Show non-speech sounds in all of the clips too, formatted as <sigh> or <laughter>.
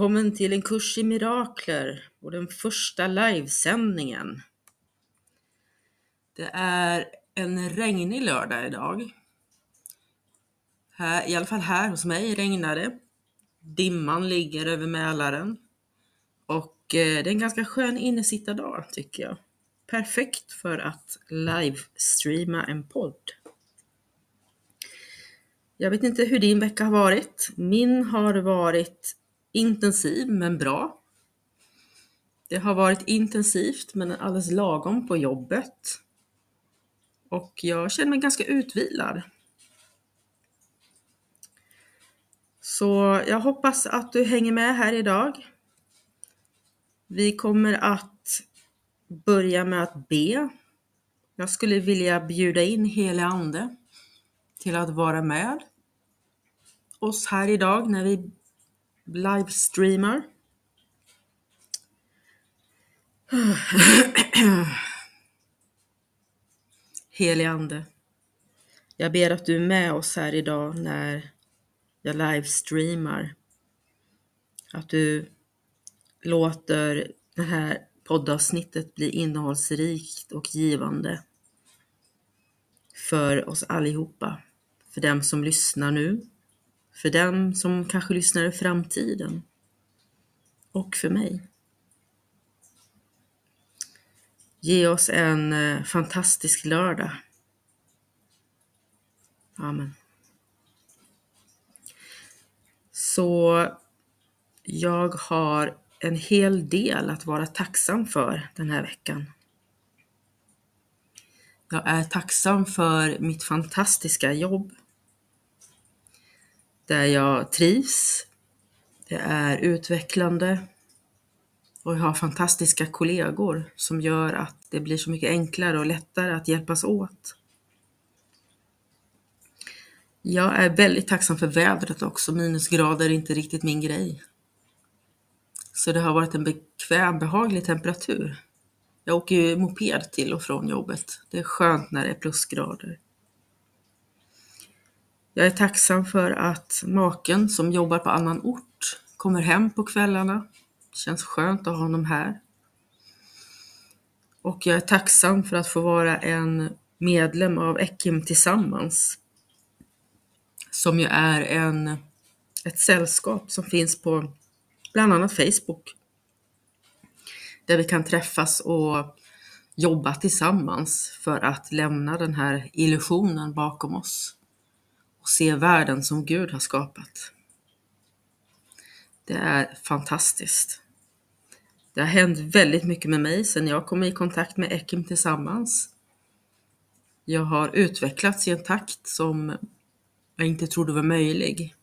Välkommen till en kurs i mirakler och den första livesändningen. Det är en regnig lördag idag. Här, I alla fall här hos mig regnar det. Dimman ligger över Mälaren. Och eh, det är en ganska skön innesittardag tycker jag. Perfekt för att livestreama en podd. Jag vet inte hur din vecka har varit. Min har varit intensiv men bra. Det har varit intensivt men alldeles lagom på jobbet. Och jag känner mig ganska utvilad. Så jag hoppas att du hänger med här idag. Vi kommer att börja med att be. Jag skulle vilja bjuda in helig Ande till att vara med oss här idag när vi livestreamar. Helig Ande, jag ber att du är med oss här idag när jag livestreamar. Att du låter det här poddavsnittet bli innehållsrikt och givande för oss allihopa. För dem som lyssnar nu för den som kanske lyssnar i framtiden. Och för mig. Ge oss en eh, fantastisk lördag. Amen. Så jag har en hel del att vara tacksam för den här veckan. Jag är tacksam för mitt fantastiska jobb där jag trivs. Det är utvecklande och jag har fantastiska kollegor som gör att det blir så mycket enklare och lättare att hjälpas åt. Jag är väldigt tacksam för vädret också. Minusgrader är inte riktigt min grej. Så det har varit en bekväm, behaglig temperatur. Jag åker ju moped till och från jobbet. Det är skönt när det är plusgrader. Jag är tacksam för att maken som jobbar på annan ort kommer hem på kvällarna. Det känns skönt att ha honom här. Och jag är tacksam för att få vara en medlem av Ekim Tillsammans. Som ju är en, ett sällskap som finns på bland annat Facebook. Där vi kan träffas och jobba tillsammans för att lämna den här illusionen bakom oss och se världen som Gud har skapat. Det är fantastiskt. Det har hänt väldigt mycket med mig sedan jag kom i kontakt med Ekim tillsammans. Jag har utvecklats i en takt som jag inte trodde var möjlig.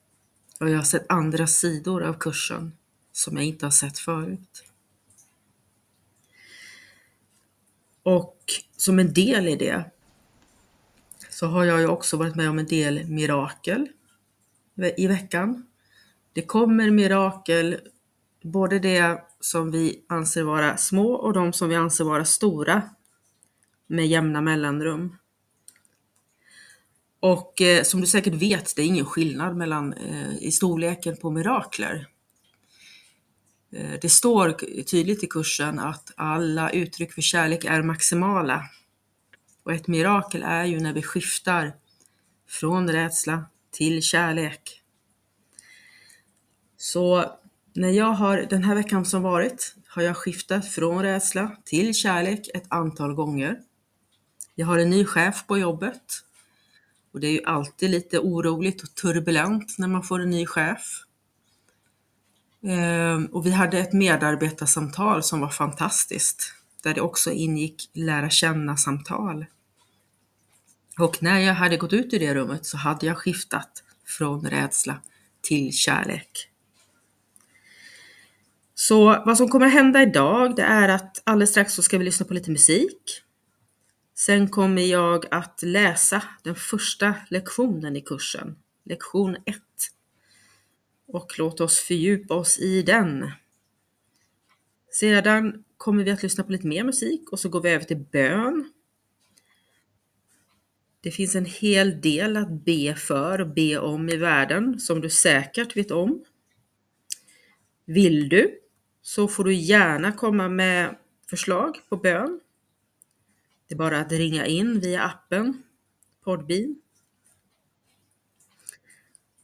Och jag har sett andra sidor av kursen som jag inte har sett förut. Och som en del i det så har jag ju också varit med om en del mirakel i veckan. Det kommer mirakel, både det som vi anser vara små och de som vi anser vara stora med jämna mellanrum. Och eh, som du säkert vet, det är ingen skillnad mellan, eh, i storleken på mirakler. Eh, det står tydligt i kursen att alla uttryck för kärlek är maximala. Och ett mirakel är ju när vi skiftar från rädsla till kärlek. Så när jag har, den här veckan som varit, har jag skiftat från rädsla till kärlek ett antal gånger. Jag har en ny chef på jobbet och det är ju alltid lite oroligt och turbulent när man får en ny chef. Ehm, och vi hade ett medarbetarsamtal som var fantastiskt, där det också ingick lära känna-samtal. Och när jag hade gått ut ur det rummet så hade jag skiftat från rädsla till kärlek. Så vad som kommer hända idag, det är att alldeles strax så ska vi lyssna på lite musik. Sen kommer jag att läsa den första lektionen i kursen, lektion 1. Och låt oss fördjupa oss i den. Sedan kommer vi att lyssna på lite mer musik och så går vi över till bön. Det finns en hel del att be för och be om i världen som du säkert vet om. Vill du så får du gärna komma med förslag på bön. Det är bara att ringa in via appen Podbean.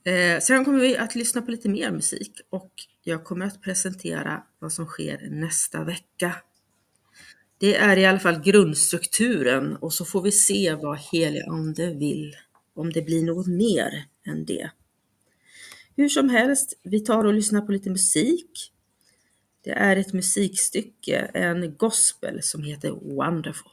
Eh, sen kommer vi att lyssna på lite mer musik och jag kommer att presentera vad som sker nästa vecka. Det är i alla fall grundstrukturen och så får vi se vad helig ande vill, om det blir något mer än det. Hur som helst, vi tar och lyssnar på lite musik. Det är ett musikstycke, en gospel som heter Wonderful.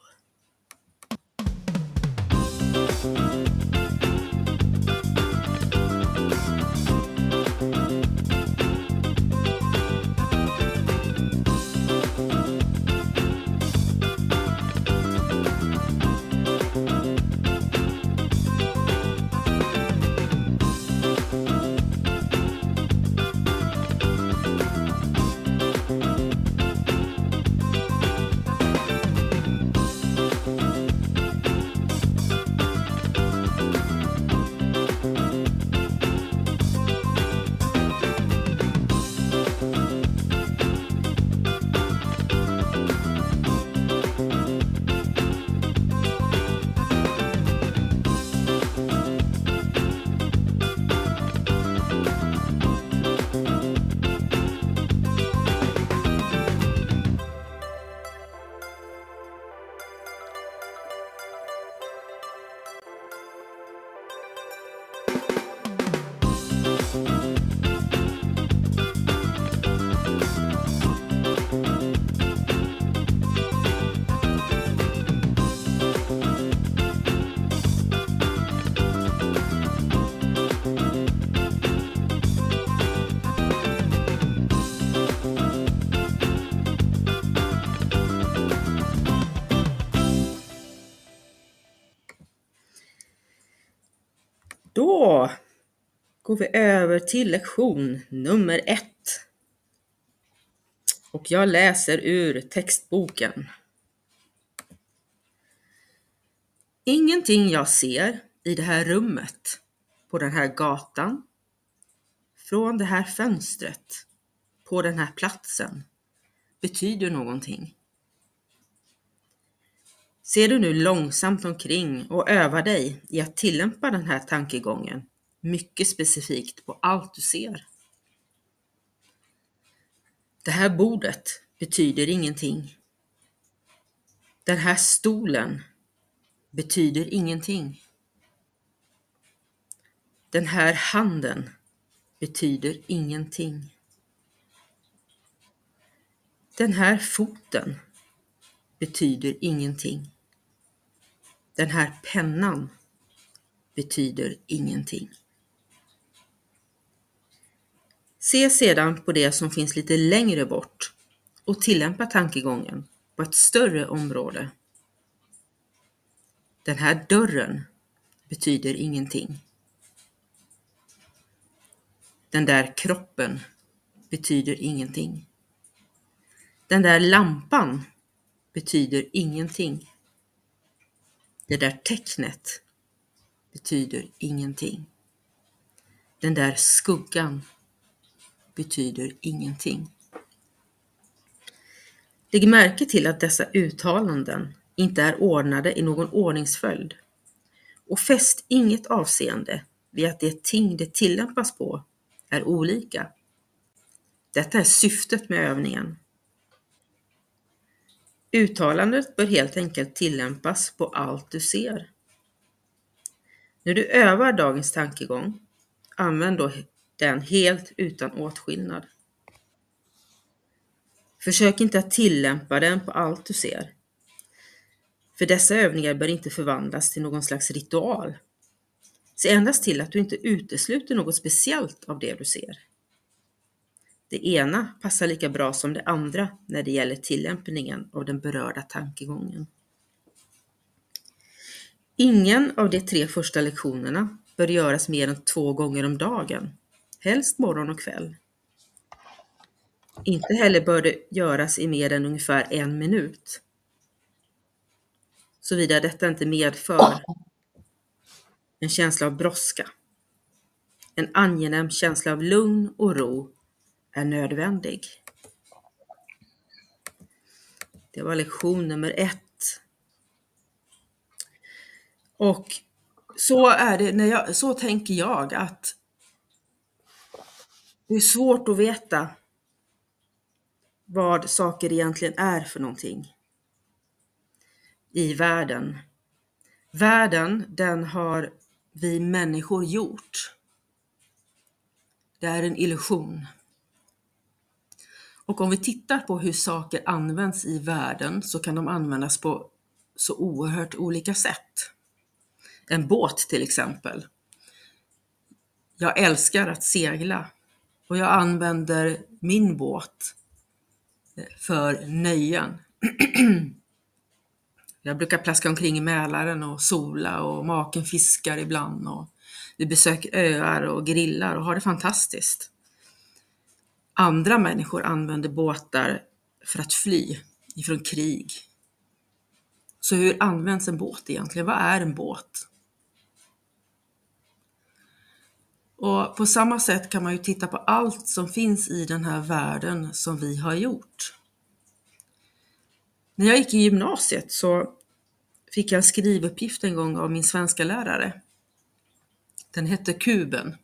Går vi över till lektion nummer ett. Och jag läser ur textboken. Ingenting jag ser i det här rummet, på den här gatan, från det här fönstret, på den här platsen, betyder någonting. Ser du nu långsamt omkring och övar dig i att tillämpa den här tankegången mycket specifikt på allt du ser. Det här bordet betyder ingenting. Den här stolen betyder ingenting. Den här handen betyder ingenting. Den här foten betyder ingenting. Den här pennan betyder ingenting. Se sedan på det som finns lite längre bort och tillämpa tankegången på ett större område. Den här dörren betyder ingenting. Den där kroppen betyder ingenting. Den där lampan betyder ingenting. Det där tecknet betyder ingenting. Den där skuggan betyder ingenting. Lägg märke till att dessa uttalanden inte är ordnade i någon ordningsföljd och fäst inget avseende vid att det ting det tillämpas på är olika. Detta är syftet med övningen. Uttalandet bör helt enkelt tillämpas på allt du ser. När du övar dagens tankegång, använd då den helt utan åtskillnad. Försök inte att tillämpa den på allt du ser. För dessa övningar bör inte förvandlas till någon slags ritual. Se endast till att du inte utesluter något speciellt av det du ser. Det ena passar lika bra som det andra när det gäller tillämpningen av den berörda tankegången. Ingen av de tre första lektionerna bör göras mer än två gånger om dagen, helst morgon och kväll. Inte heller bör det göras i mer än ungefär en minut. Såvida detta inte medför en känsla av brådska. En angenäm känsla av lugn och ro är nödvändig. Det var lektion nummer ett. Och så är det, när jag, så tänker jag att det är svårt att veta vad saker egentligen är för någonting i världen. Världen, den har vi människor gjort. Det är en illusion. Och om vi tittar på hur saker används i världen så kan de användas på så oerhört olika sätt. En båt till exempel. Jag älskar att segla och jag använder min båt eh, för nöjen. <clears throat> Jag brukar plaska omkring i Mälaren och sola och maken fiskar ibland och vi besöker öar och grillar och har det fantastiskt. Andra människor använder båtar för att fly ifrån krig. Så hur används en båt egentligen? Vad är en båt? Och på samma sätt kan man ju titta på allt som finns i den här världen som vi har gjort. När jag gick i gymnasiet så fick jag en skrivuppgift en gång av min svenska lärare. Den hette Kuben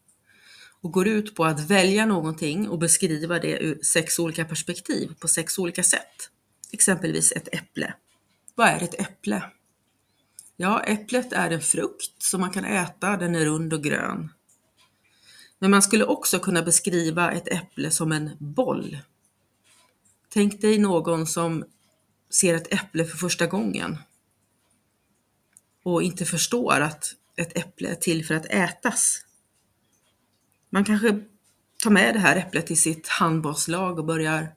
och går ut på att välja någonting och beskriva det ur sex olika perspektiv på sex olika sätt. Exempelvis ett äpple. Vad är ett äpple? Ja, äpplet är en frukt som man kan äta, den är rund och grön. Men man skulle också kunna beskriva ett äpple som en boll. Tänk dig någon som ser ett äpple för första gången och inte förstår att ett äpple är till för att ätas. Man kanske tar med det här äpplet till sitt handbollslag och börjar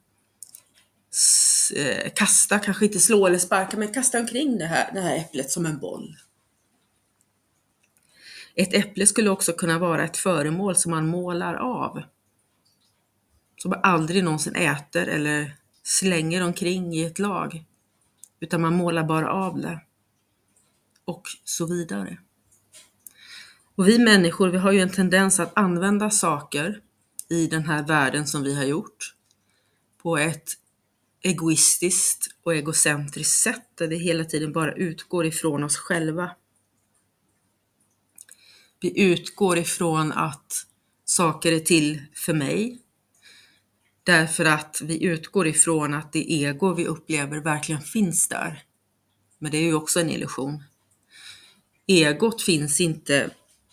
eh, kasta, kanske inte slå eller sparka, men kasta omkring det här, det här äpplet som en boll. Ett äpple skulle också kunna vara ett föremål som man målar av. Som man aldrig någonsin äter eller slänger omkring i ett lag. Utan man målar bara av det. Och så vidare. Och vi människor, vi har ju en tendens att använda saker i den här världen som vi har gjort på ett egoistiskt och egocentriskt sätt där vi hela tiden bara utgår ifrån oss själva. Vi utgår ifrån att saker är till för mig därför att vi utgår ifrån att det ego vi upplever verkligen finns där. Men det är ju också en illusion. Egot finns inte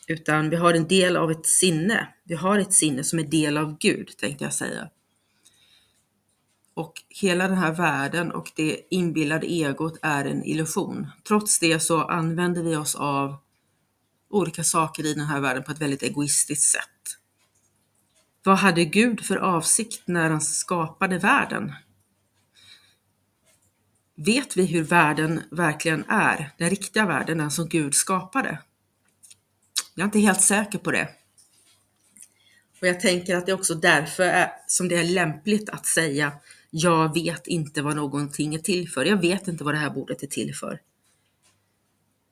utan vi har en del av ett sinne. Vi har ett sinne som är del av Gud, tänkte jag säga. Och hela den här världen och det inbillade egot är en illusion. Trots det så använder vi oss av olika saker i den här världen på ett väldigt egoistiskt sätt. Vad hade Gud för avsikt när han skapade världen? Vet vi hur världen verkligen är? Den riktiga världen, den som Gud skapade? Jag är inte helt säker på det. Och jag tänker att det är också därför är, som det är lämpligt att säga jag vet inte vad någonting är till för. Jag vet inte vad det här bordet är till för.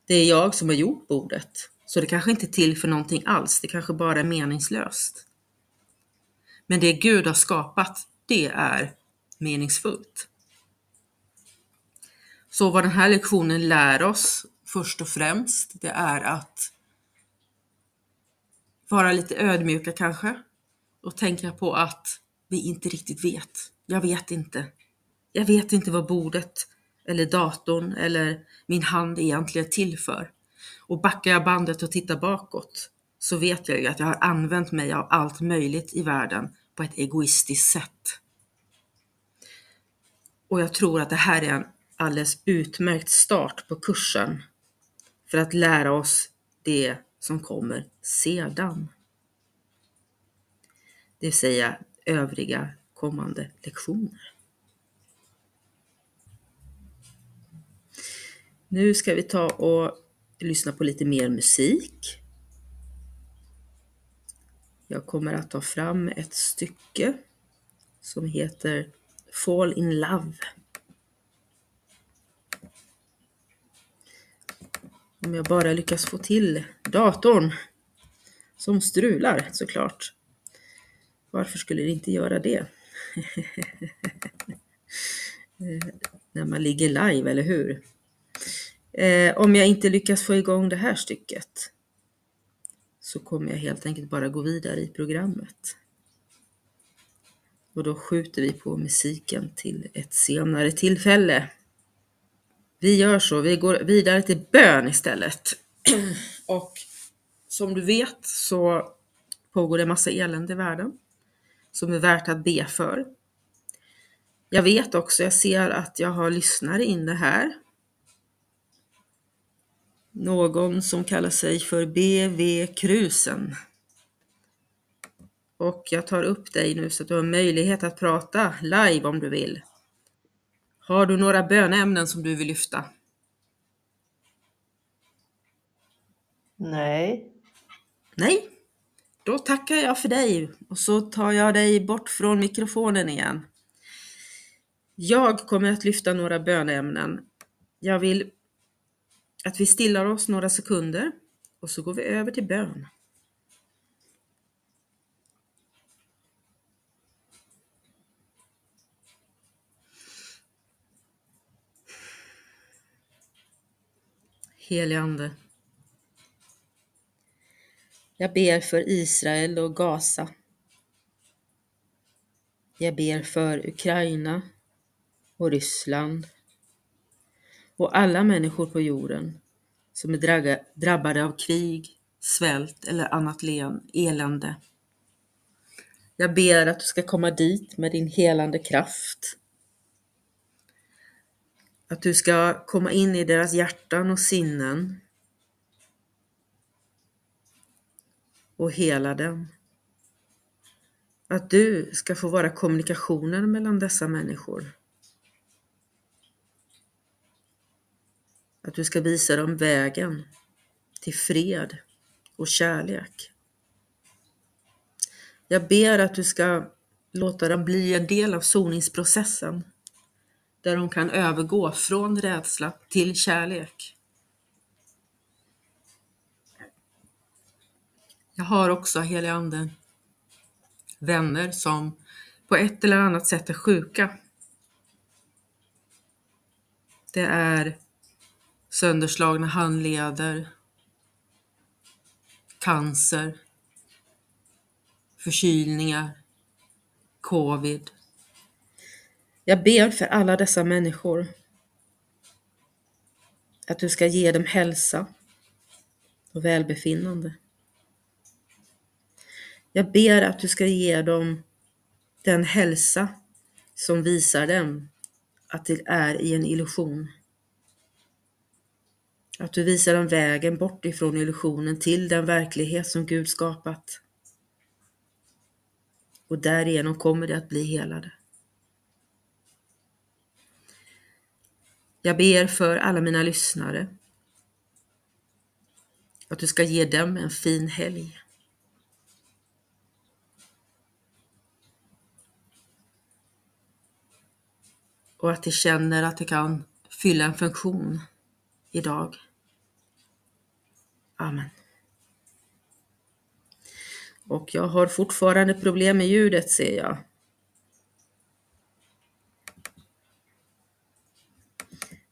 Det är jag som har gjort bordet. Så det kanske inte är till för någonting alls. Det kanske bara är meningslöst. Men det Gud har skapat, det är meningsfullt. Så vad den här lektionen lär oss först och främst, det är att vara lite ödmjuka kanske och tänka på att vi inte riktigt vet. Jag vet inte. Jag vet inte vad bordet eller datorn eller min hand egentligen är till för. Och backar jag bandet och tittar bakåt så vet jag ju att jag har använt mig av allt möjligt i världen på ett egoistiskt sätt. Och jag tror att det här är en alldeles utmärkt start på kursen för att lära oss det som kommer sedan. Det vill säga övriga kommande lektioner. Nu ska vi ta och lyssna på lite mer musik. Jag kommer att ta fram ett stycke som heter Fall in Love. Om jag bara lyckas få till datorn som strular såklart. Varför skulle det inte göra det? <laughs> Eh, när man ligger live, eller hur? Eh, om jag inte lyckas få igång det här stycket så kommer jag helt enkelt bara gå vidare i programmet. Och då skjuter vi på musiken till ett senare tillfälle. Vi gör så, vi går vidare till bön istället. <clears throat> Och som du vet så pågår det massa elände i världen som är värt att be för. Jag vet också, jag ser att jag har lyssnare inne här. Någon som kallar sig för BV Krusen. Och jag tar upp dig nu så att du har möjlighet att prata live om du vill. Har du några bönämnen som du vill lyfta? Nej. Nej? Då tackar jag för dig och så tar jag dig bort från mikrofonen igen. Jag kommer att lyfta några bönämnen. Jag vill att vi stillar oss några sekunder och så går vi över till bön. Helige Ande. Jag ber för Israel och Gaza. Jag ber för Ukraina och Ryssland och alla människor på jorden som är drabbade av krig, svält eller annat elände. Jag ber att du ska komma dit med din helande kraft. Att du ska komma in i deras hjärtan och sinnen och hela dem. Att du ska få vara kommunikationen mellan dessa människor. Att du ska visa dem vägen till fred och kärlek. Jag ber att du ska låta dem bli en del av soningsprocessen där de kan övergå från rädsla till kärlek. Jag har också, heliga Ande, vänner som på ett eller annat sätt är sjuka. Det är sönderslagna handleder, cancer, förkylningar, covid. Jag ber för alla dessa människor att du ska ge dem hälsa och välbefinnande. Jag ber att du ska ge dem den hälsa som visar dem att det är i en illusion. Att du visar dem vägen bort ifrån illusionen till den verklighet som Gud skapat. Och därigenom kommer det att bli helade. Jag ber för alla mina lyssnare att du ska ge dem en fin helg. Och att de känner att de kan fylla en funktion idag. Amen. Och jag har fortfarande problem med ljudet ser jag.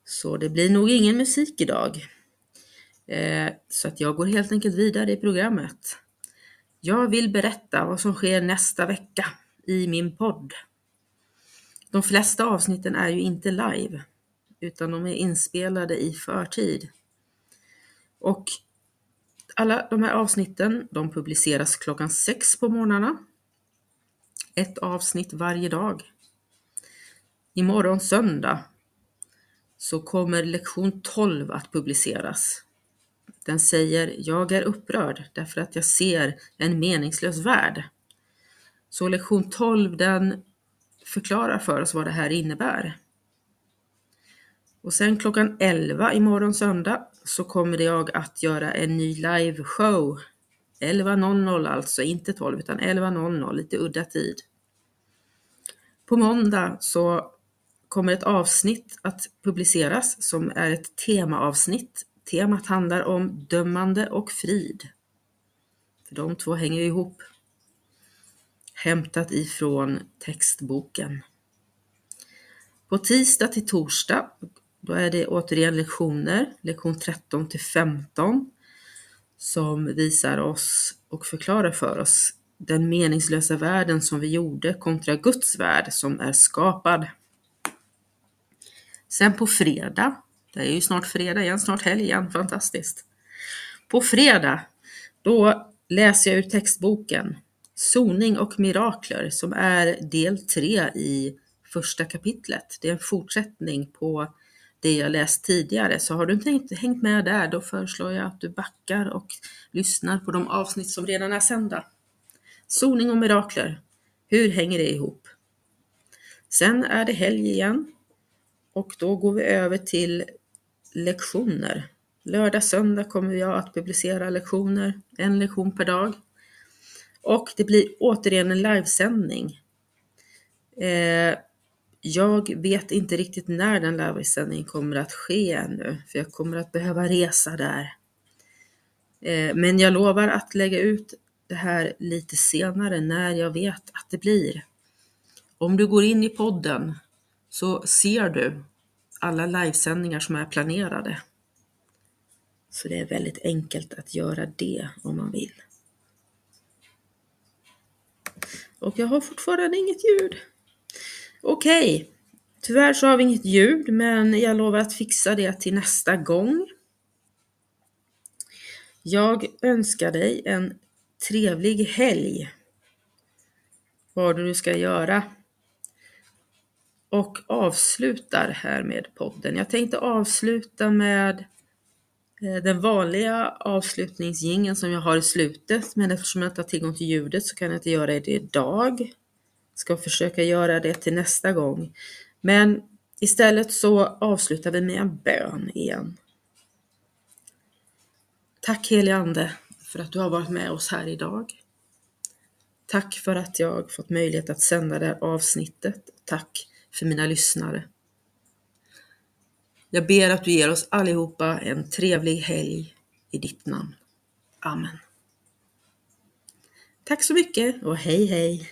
Så det blir nog ingen musik idag. Eh, så att jag går helt enkelt vidare i programmet. Jag vill berätta vad som sker nästa vecka i min podd. De flesta avsnitten är ju inte live, utan de är inspelade i förtid. Och alla de här avsnitten, de publiceras klockan sex på morgnarna. Ett avsnitt varje dag. Imorgon söndag så kommer lektion 12 att publiceras. Den säger Jag är upprörd därför att jag ser en meningslös värld. Så lektion 12 den förklarar för oss vad det här innebär. Och sen klockan 11 imorgon söndag så kommer jag att göra en ny liveshow 11.00 alltså, inte 12 utan 11.00, lite udda tid. På måndag så kommer ett avsnitt att publiceras som är ett temaavsnitt. Temat handlar om dömande och frid. För de två hänger ihop. Hämtat ifrån textboken. På tisdag till torsdag, då är det återigen lektioner, lektion 13 till 15, som visar oss och förklarar för oss den meningslösa världen som vi gjorde kontra Guds värld som är skapad. Sen på fredag, det är ju snart fredag igen, snart helg igen, fantastiskt. På fredag, då läser jag ur textboken Soning och mirakler som är del 3 i första kapitlet. Det är en fortsättning på det jag läst tidigare, så har du inte hängt med där, då föreslår jag att du backar och lyssnar på de avsnitt som redan är sända. Soning och mirakler, hur hänger det ihop? Sen är det helg igen och då går vi över till lektioner. Lördag, söndag kommer jag att publicera lektioner, en lektion per dag. Och det blir återigen en livesändning. Eh, jag vet inte riktigt när den livesändningen kommer att ske ännu, för jag kommer att behöva resa där. Eh, men jag lovar att lägga ut det här lite senare när jag vet att det blir. Om du går in i podden så ser du alla livesändningar som är planerade. Så det är väldigt enkelt att göra det om man vill. Och jag har fortfarande inget ljud. Okej, okay. tyvärr så har vi inget ljud men jag lovar att fixa det till nästa gång. Jag önskar dig en trevlig helg. Vad du ska göra och avslutar här med podden. Jag tänkte avsluta med eh, den vanliga avslutningsgingen som jag har i slutet, men eftersom jag inte har tillgång till ljudet så kan jag inte göra det idag. Ska försöka göra det till nästa gång. Men istället så avslutar vi med en bön igen. Tack helige Ande för att du har varit med oss här idag. Tack för att jag fått möjlighet att sända det här avsnittet. Tack för mina lyssnare. Jag ber att du ger oss allihopa en trevlig helg i ditt namn. Amen. Tack så mycket och hej hej!